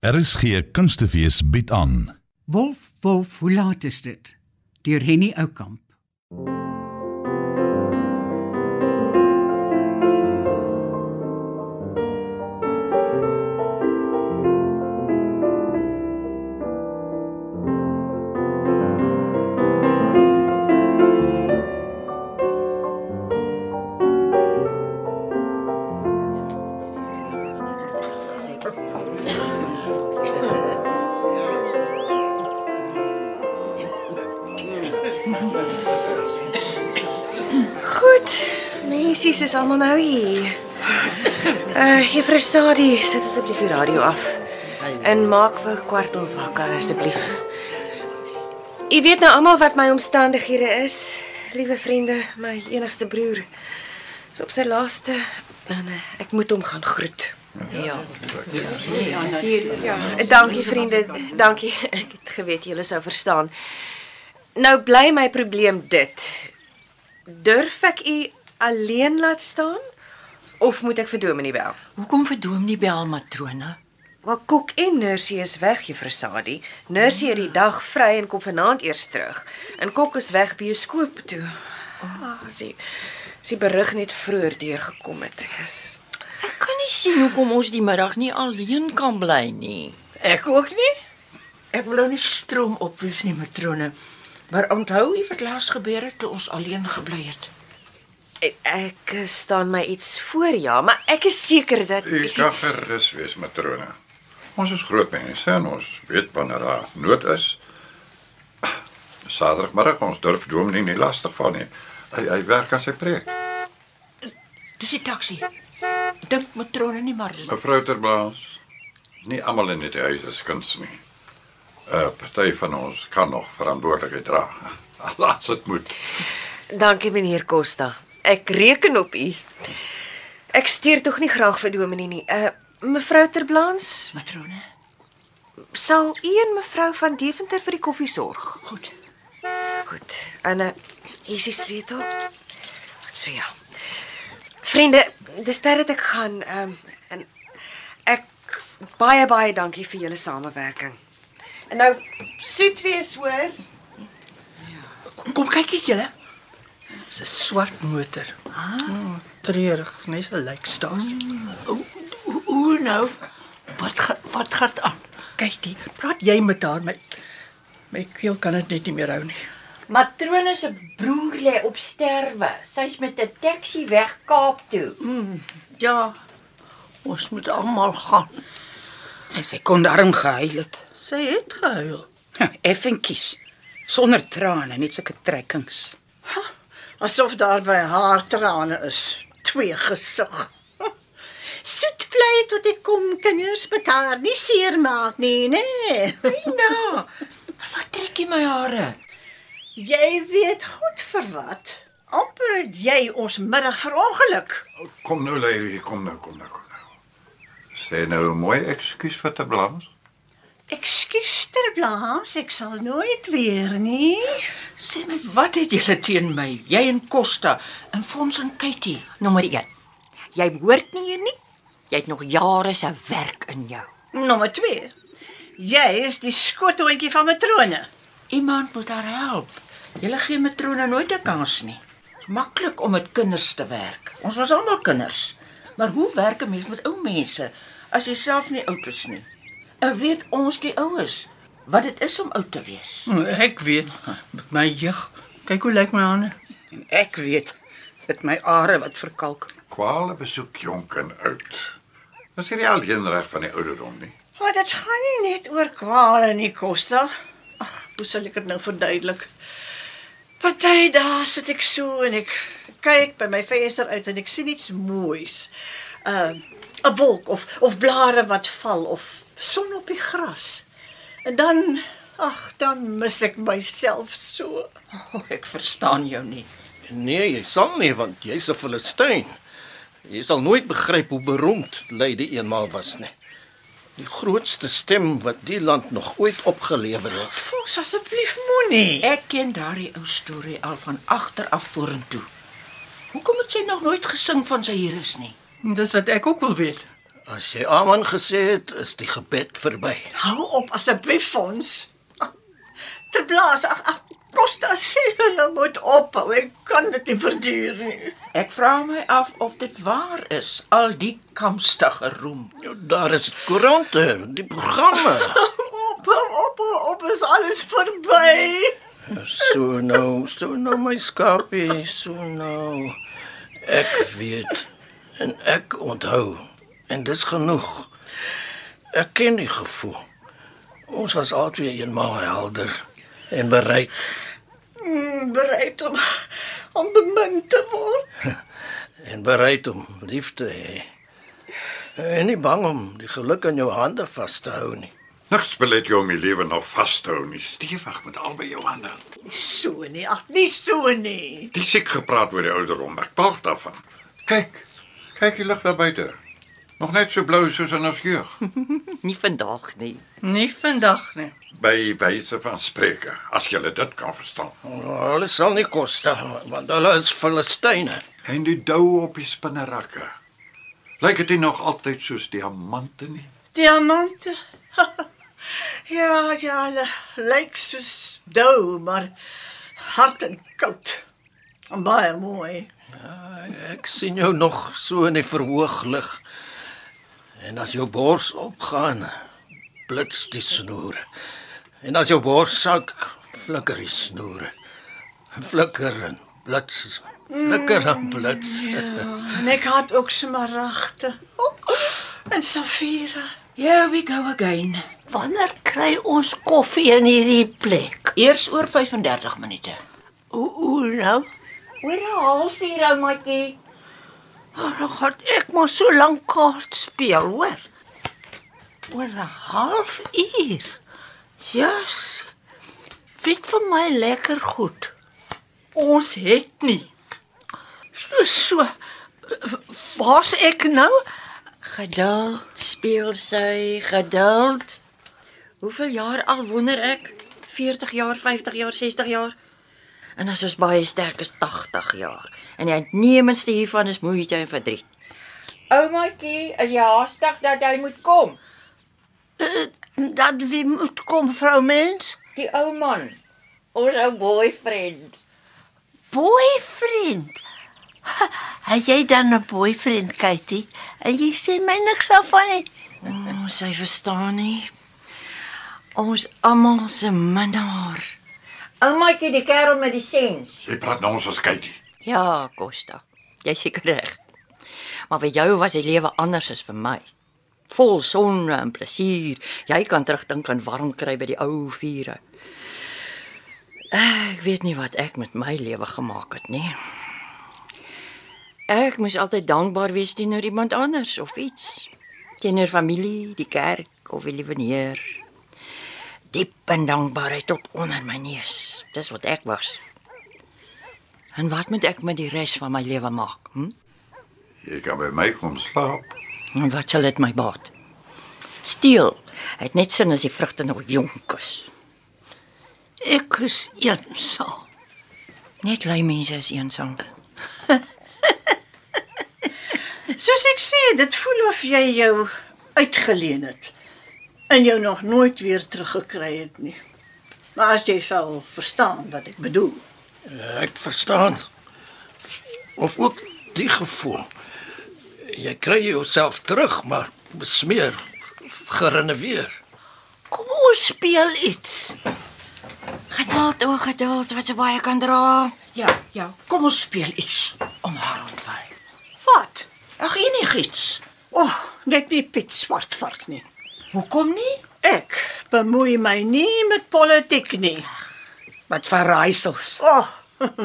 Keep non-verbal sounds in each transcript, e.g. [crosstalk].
RSG Kunstefees bied aan. Wolf, wolf, hoe laat is dit? Deur Henny Oukamp. Almal nou hier. Uh, Juffrou Sadie, sit asseblief die radio af. En maak vir kwartel wakker asseblief. U weet nou almal wat my omstandighede is. Liewe vriende, my enigste broer is op sy laaste en uh, ek moet hom gaan groet. Ja. Ja, dankie vriende, dankie. Ek het geweet julle sou verstaan. Nou bly my probleem dit. Durf ek u alleen laat staan of moet ek vir Dominee bel? Hoekom vir Dominee bel matrone? Wel Kok en Nursie is weg, Juffrou Sadie. Nursie het die dag vry en kom vanaand eers terug. En Kok is weg bioskoop toe. Ah, sy sy berig net vroeër deurgekom het. Ek is Ek kan nie sien hoekom ons die middag nie alleen kan bly nie. Ek ook nie. Ek wil nou nie stroom opwys nie, matrone. Maar onthou jy wat laas gebeur het toe ons alleen gebly het? Ek, ek eh, staan my iets voor ja, maar ek is seker dat U kan gerus wees, matrone. Ons is groot mense en ons weet wanneer daar nood is. Saterdagmiddag ons durf dominee nie lastig val nie. Hy hy werk aan sy preek. Dis die taxi. Dink matrone nie maar. Mevrou Terblaas, nie almal in die huis is kuns nie. 'n Party van ons kan nog verantwoordelikheid dra. [laughs] Laat dit moet. Dankie meneer Costa. Ek reken op u. Ek stuur tog nie graag vir Dominee nie. Uh mevrou Terblans, Matrone. sal u en mevrou van Deventer vir die koffie sorg? Goed. Goed. En uh hier is die sleutel. So ja. Vriende, dis tyd dat ek gaan ehm um, en ek baie baie dankie vir julle samewerking. En nou soet wees hoor. Kom kyk ek julle. Dis 'n swart motor. Ah, treurig, net 'n lijkstasie. Hoe hoe nou? Wat gaan wat gaan aan? Kykie, praat jy met haar my my keel kan dit net nie meer hou nie. Matrone se broer lê op sterwe. Sy's met 'n taxi weg Kaap toe. Ja. Ons moet almal gaan. En sy kon darm gehuil het. Sy het gehuil. Effentjies. Sonder trane, net sulke trekkings. Asof daar by haar trane is. Twee gesig. [laughs] Soet bly tot ek kom kinders mekaar nie seermaak nie, nê? Nee. Ja. Wat trek jy my hare? Jy weet goed vir wat. Amper het jy ons middag verongeluk. Kom nou lê, kom nou, kom nou, kom nou. Sê nou mooi ekskuus vir Terblaas. Ekskuus ter blaas, ek sal nooit weer nie. Sê my, wat het julle teen my? Jy en Costa en Fons en Katie. Nommer 1. Jy behoort nie hier nie. Jy het nog jare se werk in jou. Nommer 2. Jy is die skoothondjie van matrone. Iemand moet haar help. Julle gee matrone nooit 'n kans nie. Dit's maklik om met kinders te werk. Ons was almal kinders. Maar hoe werk 'n mens met ou mense as jy self nie oud is nie? Weet ons die oues wat dit is om oud te wees? Ek weet met my jeug. Kyk hoe lyk my hande. En ek weet met my are wat verkalk. Kwale besoek jonk en oud. Dis hierdie alleen reg van die ouderdom nie. Maar dit gaan nie net oor kwale nie, Costa. Ag, hoe sal ek dit nou verduidelik? Party dae sit ek so en ek kyk by my venster uit en ek sien iets moois. 'n uh, 'n wolk of of blare wat val of son op die gras. En dan ag, dan mis ek myself so. Oh, ek verstaan jou nie. Nee, jy sal nie want jy's 'n Filistyn. Jy sal nooit begryp hoe beroemd Lady eenmaal was nie. Die grootste stem wat die land nog ooit opgelewer het. Fos asseblief moenie. Ek ken daardie ou storie al van agter af vorentoe. Hoekom het sy nog nooit gesing van sy hier is nie? Dis wat ek ook wil weet. As jy amen gesê het, is die gebed verby. Hou op asseblief Fons. Ter blaas, ag ag, Costa sê hulle moet ophou. Ek kan dit nie verduur nie. Ek vra my af of dit waar is, al die kamstige roem. Ja, Daar is koerante, die programme. Op, [laughs] op, op, op is alles verby. So nou, so nou my skapie, so nou. Ek weet en ek onthou en dis genoeg. Ek ken die gevoel. Ons was albei eenmaal helder en bereid. Mm, bereid om om bemin te word. [laughs] en bereid om lief te hê. En nie bang om die geluk in jou hande vas te hou nie. Niks belet jou om die lewe nog vas te hou nie. Stewig met albei jou hande. So nie, ag nie so nie. Dis ek gepraat oor die ouderdom. Ek balk daarvan. Kyk. Kyk die lug daar buite. Nog net so blou soos in ons jeug. [laughs] Nie vandag nie. Nie vandag nie. By wyse van spreke, as jy dit kan verstaan. Hulle sal nie koste want hulle is Filistyne. En die dou op die spinnerakke. Lyk dit nie nog altyd soos diamante nie? Diamante. [laughs] ja, ja, hulle lyk soos dou, maar hard en koud. En baie mooi. Ek sien jou nog so in die verhooglig. En as jou bors opgaan, blits die snoere. En as jou bors sak, flikker die snoere. Flikker en blits, flikker en blits. En ek het ook smaragde. Oh, en safiere. Here we go again. Wanneer kry ons koffie in hierdie plek? Eers oor 35 minute. Hoe hoe nou? Oor 'n halfuur ou matjie. Dan gaan ek maar so lank kaart speel, hoor. Oor 'n halfuur. Yes. Fit vir my lekker goed. Ons het nie. So so. Waar's ek nou? Geduld, speel sy, geduld. Hoeveel jaar al wonder ek? 40 jaar, 50 jaar, 60 jaar. En as ons baie sterk is 80 jaar. En die uitnemendste hiervan is moeite en verdriet. Oumaatjie, is jy haastig dat hy moet kom? [clears throat] Dat wie moet kom, vrou mens? Die ou man. Ons ou boyfriend. Boyfriend. Ha, Het jy dan 'n boyfriend, Katie? En jy sê my niks af van nie. Oh, sy verstaan nie. Ons almal se minnaar. Oumaatjie, die kerel met die sens. Jy praat nou ons as Katie. Ja, Costa. Jy seker reg. Maar vir jou was die lewe anders as vir my. Vol son en plesier. Jy kan terugdink aan warm kry by die ou vure. Ek weet nie wat ek met my lewe gemaak het nie. Ek moes altyd dankbaar wees teenoor iemand anders of iets. Teenoor familie, die kerk of die lieweneer. Diep in dankbaarheid tot onder my neus. Dis wat ek was. En wat moet ek met die res van my lewe maak? Hm? Jy kan by my kom slaap. En wat sal dit my baat? Steel. Het net sin as die vrugte nog jonk is. Ek is eensaam. Net lui mense is eensaam. [laughs] Soos ek sê, dit voel of jy jou uitgeleen het en jou nog nooit weer teruggekry het nie. Maar as jy sal verstaan wat ek bedoel. Ek verstaan. Of ook die gevoel. Jy kry jouself terug, maar besmeer, gerenoveer. Kom ons speel iets. Geduld, o geduld, wat so baie kan dra. Ja, ja, kom ons speel iets om haar ontwy. Wat? Ag enigiets. O, oh, net nie Piet Swartvark nie. Hoekom nie? Ek bemoei my nie met politiek nie. Wat verraaisels. O, oh,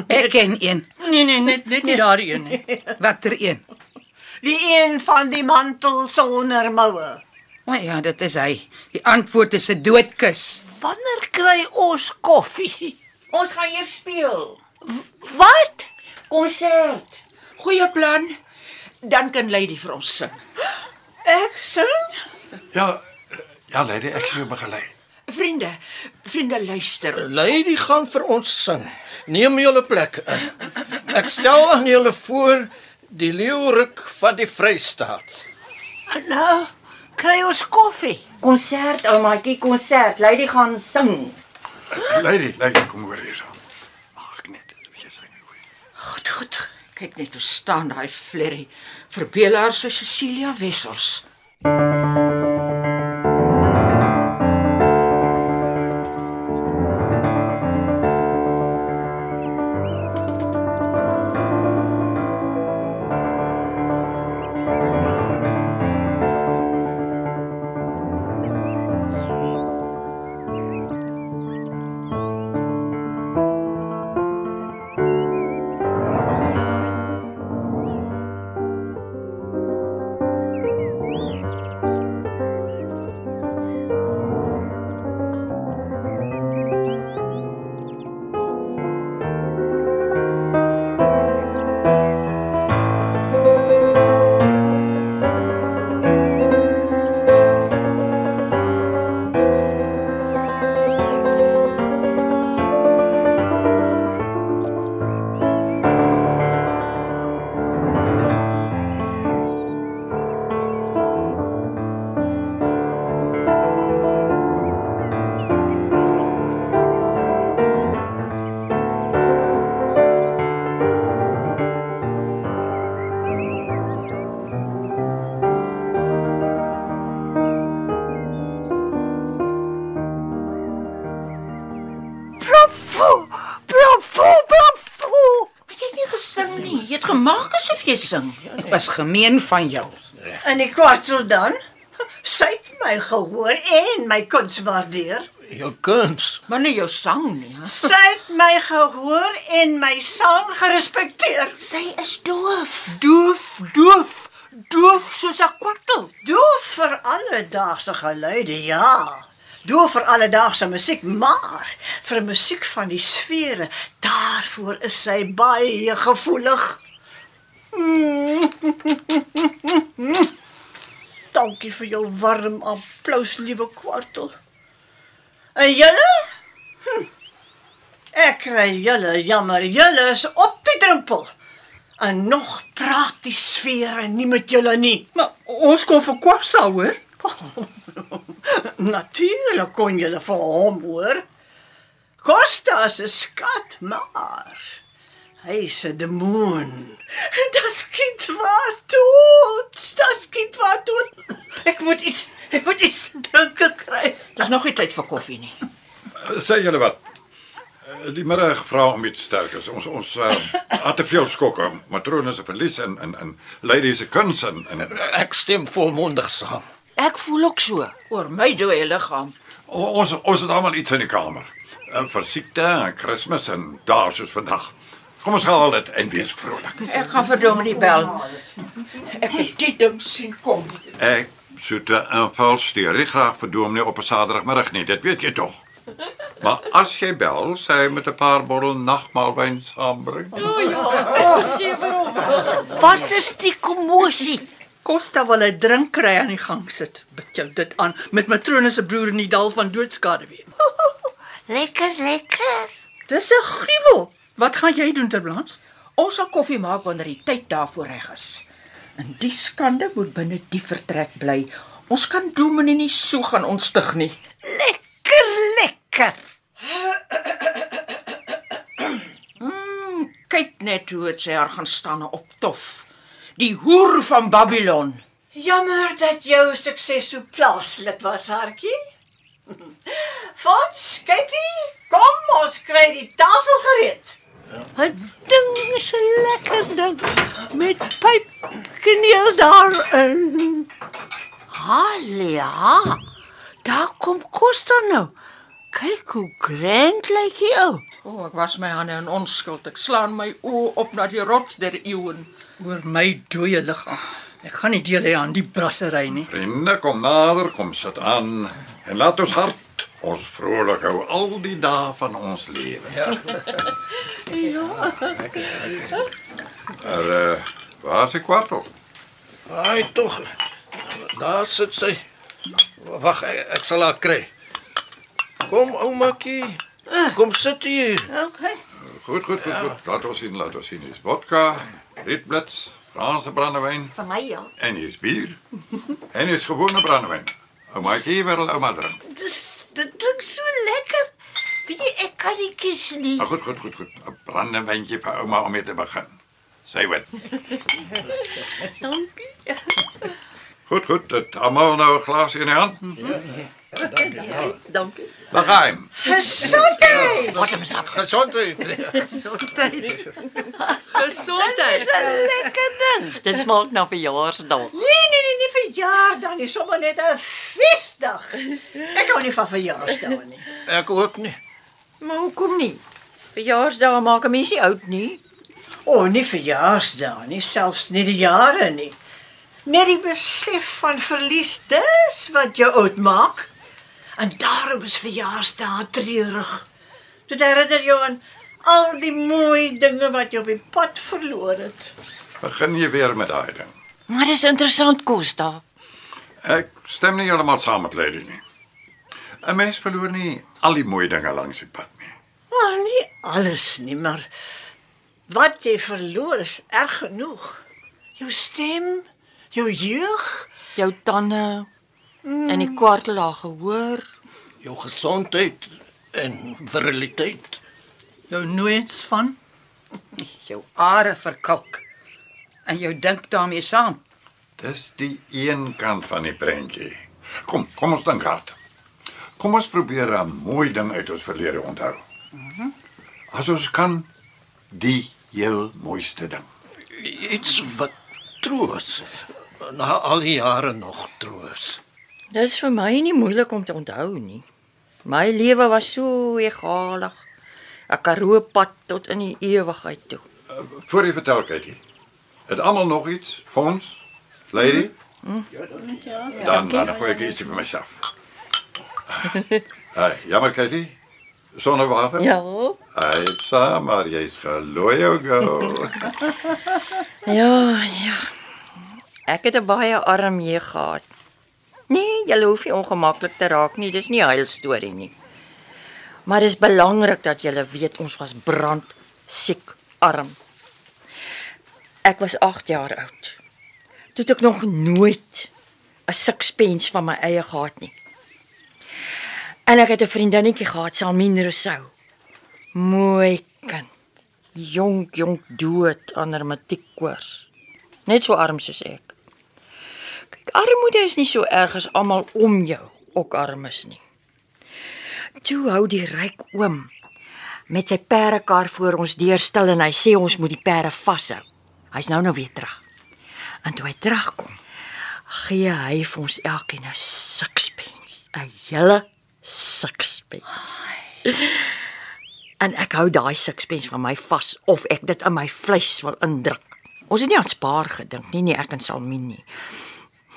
Ek ken een. Nee nee, net net nie daardie een nie. [laughs] Watter een? die een van die mantel sonder moue. O ja, dit is hy. Die antwoord is 'n doodkus. Wanneer kry ons koffie? Ons gaan eers speel. Wat? Konsert. Goeie plan. Dan kan Lady vir ons sing. [gasps] Ek sing? Ja, eh, ja, lady, ek sien jou begelei. Vriende, vriende luister. Lady gaan vir ons sing. Neem julle plek in. Ek stel aan julle voor die leeurik van die Vrystaat. Nou kry ons koffie. Konsert, ou maatjie, konsert. Lady gaan sing. Lady, lady, kom hoor hier. Mag ek net bietjie sing? Goed, goed. Kyk net hoe staan daai flerry. Verbeel haar so Cecilia Wessels. Bravo! Gemaak asof jy sing. Dit was gemeen van jou. En die kwartel dan? Sy het my gehoor en my kuns waardeer. Jou kuns. Maar nie jou sang nie. Hè? Sy het my gehoor en my sang gerespekteer. Sy is doof. Doof, doof, doof soos 'n kwartel. Doof vir alledaagse geluide, ja. Doof vir alledaagse musiek, maar vir musiek van die sfere, daarvoor is sy baie gevoelig. Dankie vir jou warm applous, liewe kwartel. En julle? Hm. Ek kry julle jammer, julle is op die drempel. En nog praat die sfere nie met julle nie. Maar ons kom vir Kwassa, hoor. [laughs] Natuurlik kon jy vir hom hoor. Costa se skat, maar hy's 'n demoon. [laughs] Das kind waar dood. Das kind waar dood. Ek moet iets, ek moet iets te drinke kry. Dis nog nie tyd vir koffie nie. Sê julle wat? Eh, Die middag vra om iets sterkers. Ons ons uh, het [laughs] te veel skokke. Matrone se verlies en en en lady se kuns en, en Ek stem volmondig saam. Ek voel ook so. Oor my dooie liggaam. o- ons ons het almal iets in die kamer. En vir siekte en Kersfees en daar soos vandag. Kom ons gaan al dit en wees vrolik. Ek gaan vir Dominee bel. Ek het dit ding sien kom. Ek soete aanval stuur nie graag vir dominee op 'n Saterdagmiddag nie, dit weet jy tog. Maar as jy bel, sê hy met 'n paar bottel nagmaalwyn saambring. Wat is die kommosie? Costa wil 'n drink kry aan die gang sit. Bid jou dit aan met matrone se broer in die dal van doodskade weer. Lekker, lekker. Dis 'n gruwel. Wat gaan jy doen terblans? Ons sal koffie maak wanneer die tyd daarvoor reg is. En die skande moet binne die vertrek bly. Ons kan Dominee nie so gaan ontstig nie. Lekker, lekker. Kyk net hoe dit sy haar gaan staan en optof. Die hoer van Babylon. Jammer dat jou sukses so plaaslik was, hartjie. Fons, Katie, kom ons kry die tafel gereed. 'n Ding is 'n lekker ding met pyp kaneel daarin. Halia. Daar kom Costa nou. Kyk hoe grand lyk hy ou. O, oh, ek was my hande in onskuld. Ek slaan my oë op na die rots der eeuen. Oor my dooie liggaam. Ek gaan nie deel hê aan die brassery nie. Vriende, kom nader, kom sit aan en laat ons hart ons vrolik hou al die dae van ons lewe. Ja. ja. Er uh, waar is die kwartel? Ai tog. Daar sit sy. Wag, ek, ek sal haar kry. Kom oumakie. Kom sit hier. Okay. Goed, goed, goed, goed. Laat ons sien, laat ons sien. Dis vodka, rietblits, Franse brandewyn Vir my ja. en hier's bier. En hier's gewone brandewyn. Ouma hier wil ouma drink. Dis dit klink so lekker. Weet jy, ek kan nie kies nie. Nou goed, goed, goed, goed. 'n Brandewyntjie vir ouma om mee te begin. Sy wat. Dankie. Goed, goed. Dit almal nou 'n glas in die hand. Dankie. Begaim. Gesondheid. Wat 'n sak gesondheid. Gesondheid. Dis 'n lekker ding. Dit smaak na verjaarsdag. Nee, nee, nee, nie verjaardag nie, sommer net 'n feesdag. Ek hou nie van verjaarsdae nie. Ek ook nie. Maar hoekom nie? Verjaarsdae maak 'n mens nie oud nie. O, oh, nie verjaarsdae nie, selfs nie die jare nie. Net die besef van verlies, dis wat jou oud maak. En daarom is verjaarsdae treurig. Dit herinner jou aan al die mooi dinge wat jy op die pad verloor het. Begin jy weer met daai ding. Maar dis interessant Costa. Ek stem nie heeltemal saam met Lady nie. 'n Mens verloor nie al die mooi dinge langs die pad nie. Maar nie alles nie, maar wat jy verloor is erg genoeg. Jou stem, jou jeug, Jou tande en die kwartelaar gehoor. Jou gesondheid en viriliteit. Jou nooits van jou are verkalk. En jou dink daarmee saam. Dis die een kant van die prentjie. Kom, kom ons dink hard. Kom ons probeer 'n mooi ding uit ons verlede onthou. As ons kan die heel mooiste ding. Iets wat troos. Na al die jare nog troos. Dis vir my nie moeilik om te onthou nie. My lewe was so egalig. 'n Karoo pad tot in die ewigheid toe. Voor jy vertel, Katie. Het almal nog iets vir ons? Lady? Dan dan gooi ek ietsie vir myself. Hey, jammer Katie. Sonder water? Ja. Sê maar jy's gelooi ou girl. [laughs] Ja, ja. Ek het 'n baie arm jeug gehad. Nee, jy hoef nie ongemaklik te raak nie, dis nie 'n heil storie nie. Maar dis belangrik dat jy weet ons was brand siek arm. Ek was 8 jaar oud. Toe ek nog nooit 'n sixpence van my eie gehad nie. En ek het 'n vriendinnetjie gehad, Salmien Rousseau. Mooi kind. Jonk, jonk dood aan rheumatiekkoors. Net so arm soos ek. Armoede is nie so erg as almal om jou ook arm is nie. Toe hou die ryk oom met sy perdekar voor ons deur stil en hy sê ons moet die perde vashou. Hy's nou nou weer terug. En toe hy terugkom, gee hy vir ons elkeen 'n sixpence, 'n hele sixpence. En ek hou daai sixpence van my vas of ek dit in my vleis wil indruk. Ons het nie aan spaar gedink nie, nie ek en Salmin nie.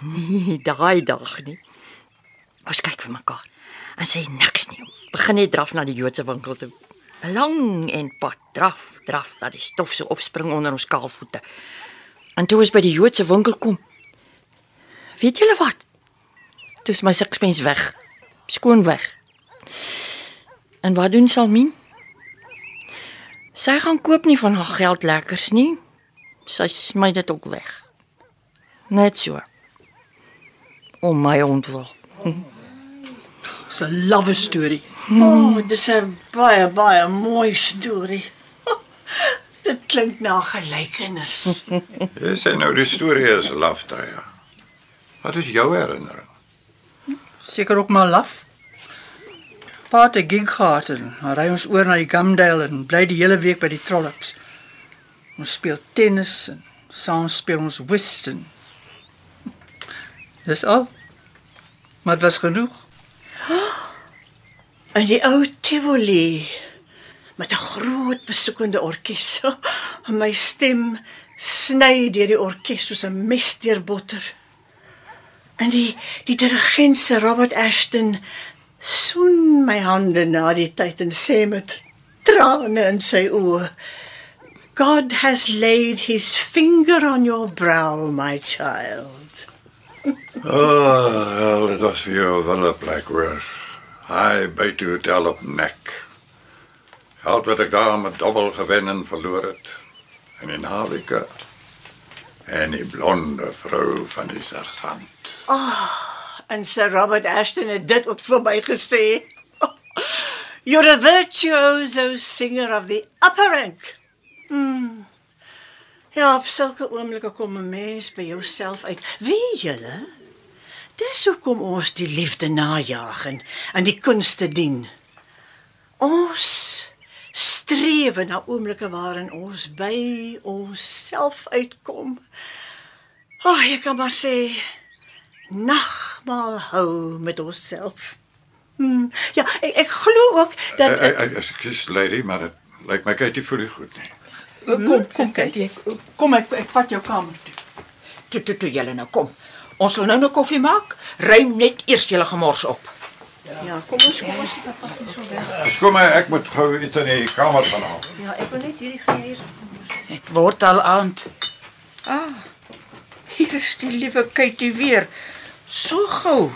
Nee, daai dag nie. Ons kyk vir mekaar en sê niks nie. Begin net draf na die Joodse winkel toe. 'n Lang en pad draf, draf dat die stof so opspring onder ons kaalvoete. En toe ons by die Joodse winkel kom, weet julle wat? Toe is my sixpence weg. Skoon weg. En wat doen Salmin? Sy gaan koop nie van haar geld lekkers nie. Sy smy dit ook weg. Net so. Om my ontwil. Dis 'n love story. O, oh, dis 'n baie baie mooi storie. [laughs] Dit klink na gelykenis. [laughs] Jy sê nou die storie is laftrya. Wat is jou herinnering? Seker ook maar laf. Pa het 'n gig gehad en ry ons oor na die Gumdale en bly die hele week by die Trollops. Ons speel tennis en saam speel ons whist en Dis al. Maar dit was genoeg. [gasps] In die ou Tivoli met 'n groot besoekende orkes. En [laughs] my stem sny deur die orkes soos 'n mes deur botter. En die die dirigent se Robert Ashton soen my hande na die tyd en sê met trane in sy oë God has laid his finger on your brow my child. Oh, wel, dit was vir jou wel 'n plek hoor. Hy by toe hotel op nek. Geld wat ek daar met dubbel gewen en verloor het. En in naweke En die blonde vrou van die sersant. En Sir Robert Ashton het dit ook vir my gesê. [laughs] You're a virtuoso singer of the upper rank. Hmm. Ja, op sulke oomblikke kom 'n mens by jouself uit. Wie julle? Dis hoekom ons die liefde najag en aan die kunste dien. Ons streef na oomblikke waarin ons by onsself uitkom. Ag, oh, ek kan maar sê nagmaal hou met onsself. Hmm. Ja, ek, ek glo ook dat Ek ek ekskuus lady, maar dit lyk my kyk nie vir die goed nie. Kom, kom Katie, ek kom ek ek vat jou kamer toe. Toe toe toe julle nou kom. Ons sal nou 'n koffie maak. Ruim net eers julle gemors op. ja, kom ons kom ons stap pas so weg. Kom maar, ek moet gou iets in die kamer gaan haal. Ja, ek wil net hierdie gee hier. Dit word al aand. Ah. Hier is die liewe Katie weer. So gou.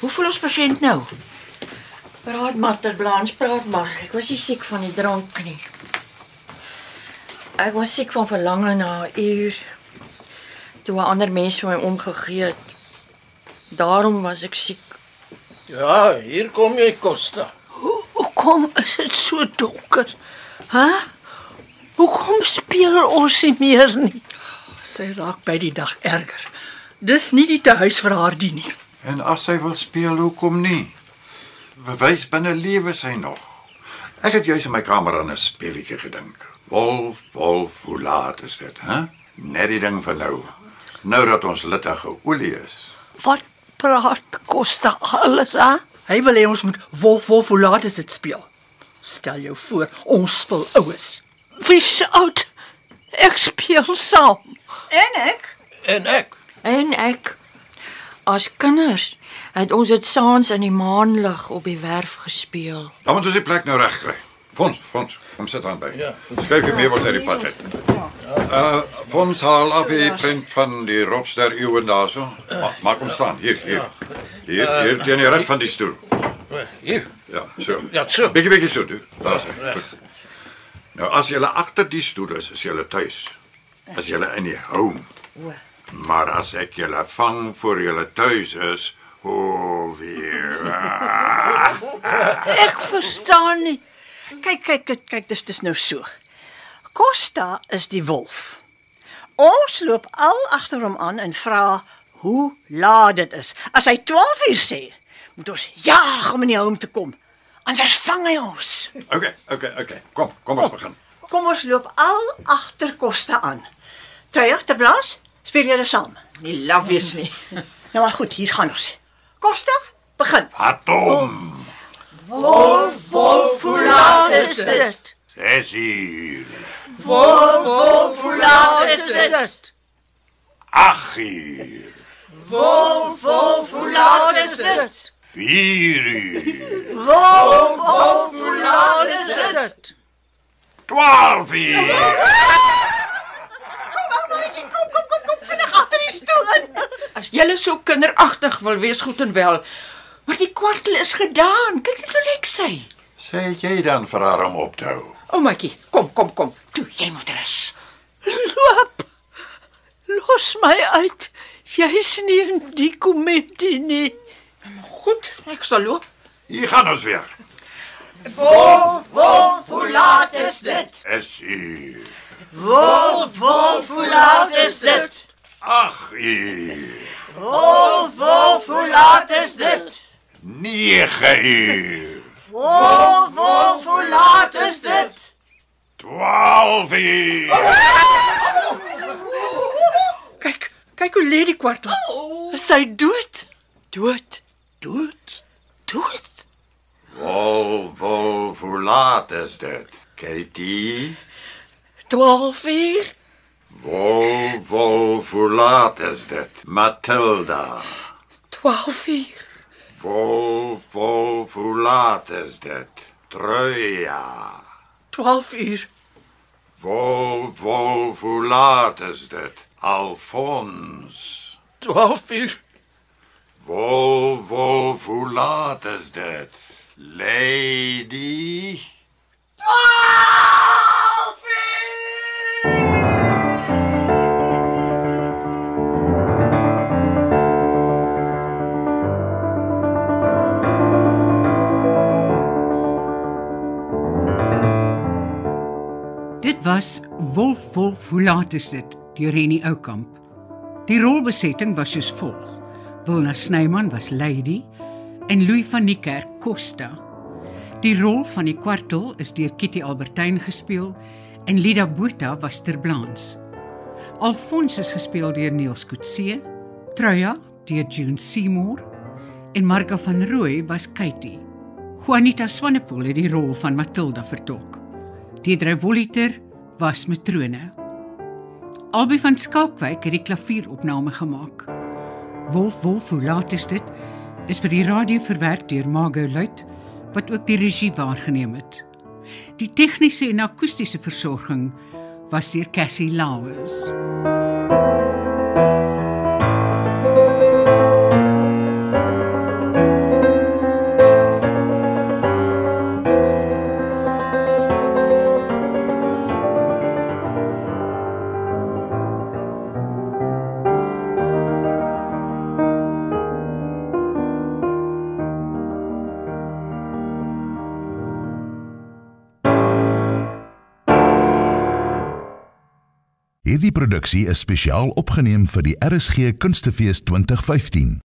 Hoe voel ons pasiënt nou? Praat maar ter Blanche, praat maar. Ek was nie siek van die drank nie. Ek was siek van verlange na 'n uur toe 'n ander mens vir my omgegee het. Daarom was ek siek. Ja, hier kom jy Costa. Hoe hoekom is dit so donker? Hæ? Hoekom speel ons nie meer nie? Sy raak by die dag erger. Dis nie die tehuis vir haar die nie. En as sy wil speel, hoekom nie? Bewys binne lewe sy nog. Ek het juis in my kamer aan 'n speletjie gedink. Wolf, wolf, hoe laat is dit, hè? Net die ding van nou. Nou dat ons littige olie is. Wat praat Costa alles aan? Hy wil hê ons moet wolf wolf hoe laat is dit speel. Stel jou voor, ons speel oues. Wie se oud? Ek speel saam. En ek En ek. En ek as kinders het ons dit saans in die maanlig op die werf gespeel. Dan moet ons die plek nou reg kry. Fons, Fons, kom sit aan by. Ja. Skryf jy meubels uit die pad uit. Uh, Fons haal af die print van die rotsster eeuwen daarso. Ma maak hom staan hier, hier. Hier, hier teen die rug van die stoel. Hier. Ja, so. Ja, so. Bietjie bietjie so doen. Daar's hy. Goed. Nou as jy agter die stoel is, is jy tuis. As jy in die home. Maar as ek julle vang voor julle tuis is, hoe weer. Ek verstaan nie. Kyk kyk kyk, kyk dis dis nou so. Costa is die wolf. Ons loop al agter hom aan en vra hoe laat dit is. As hy 12 uur sê, moet ons jaag om in die home te kom. Anders vang hy ons. Okay, okay, okay. Kom, kom ons begin. Kom ons loop al agter Costa aan. Treya, te blaas, speel julle saam. Nie laf wees nie. Nou maar goed, hier gaan ons. Costa, begin. Atom. Hoe laat is dit? Ses uur. Hoe laat is dit? Ag uur. Hoe laat is dit? Vier uur. Hoe laat is dit? Twaalf uur. As jy so kinderagtig wil wees, goed en wel. Maar die kwartel is gedaan. Kyk net hoe lyk sy. Sê jy dan vir haar om op te hou? O, maatjie, kom, kom, kom. Toe, jy moet rus. Loop. Los my uit. Jy's nie in die komedie nie. Goed, ek sal loop. Hier gaan ons weer. Hoe laat is dit? Ses uur. Hoe laat is dit? Ag uur. Hoe laat is dit? Nege uur. Hoe laat is dit? Twaalf uur. Kyk, kyk hoe lê die kwartel. Is sy dood? Dood. Dood. Dood. Wol, wol, hoe laat is dit? Katie? 12 uur. Wol, wol, hoe laat is dit? Matilda? 12 uur. Wol, wol, hoe laat is dit? Truja? 12 uur. Wol, wol, hoe laat is dit? Alfons? 12 uur. Wol, wol, hoe laat is dit? Lady? Was Wolf Wolf, hoe laat is dit? deur Henny Oukamp. Die rolbesetting was soos volg: Wilna Snyman was Lady en Louis van Niekerk Costa. Die rol van die kwartel is deur Kitty Albertyn gespeel en Lida Botha was Terblans. Alfons is gespeel deur Niels Kutse, Truya deur June Seymour en Marga van Rooi was Katie. Juanita Swanepoel het die rol van Matilda vertolk. Deidre Voliter was matrone. Albei van Skalkwyk het die klavieropname gemaak. Wolf Wolf, laat is dit? Is vir die radio verwerk deur Margot Luit wat ook die regie waargeneem het. Die tegniese en akoestiese versorging was deur Cassie Lauers. Hierdie produksie is spesiaal opgeneem vir die RSG Kunstefees 2015.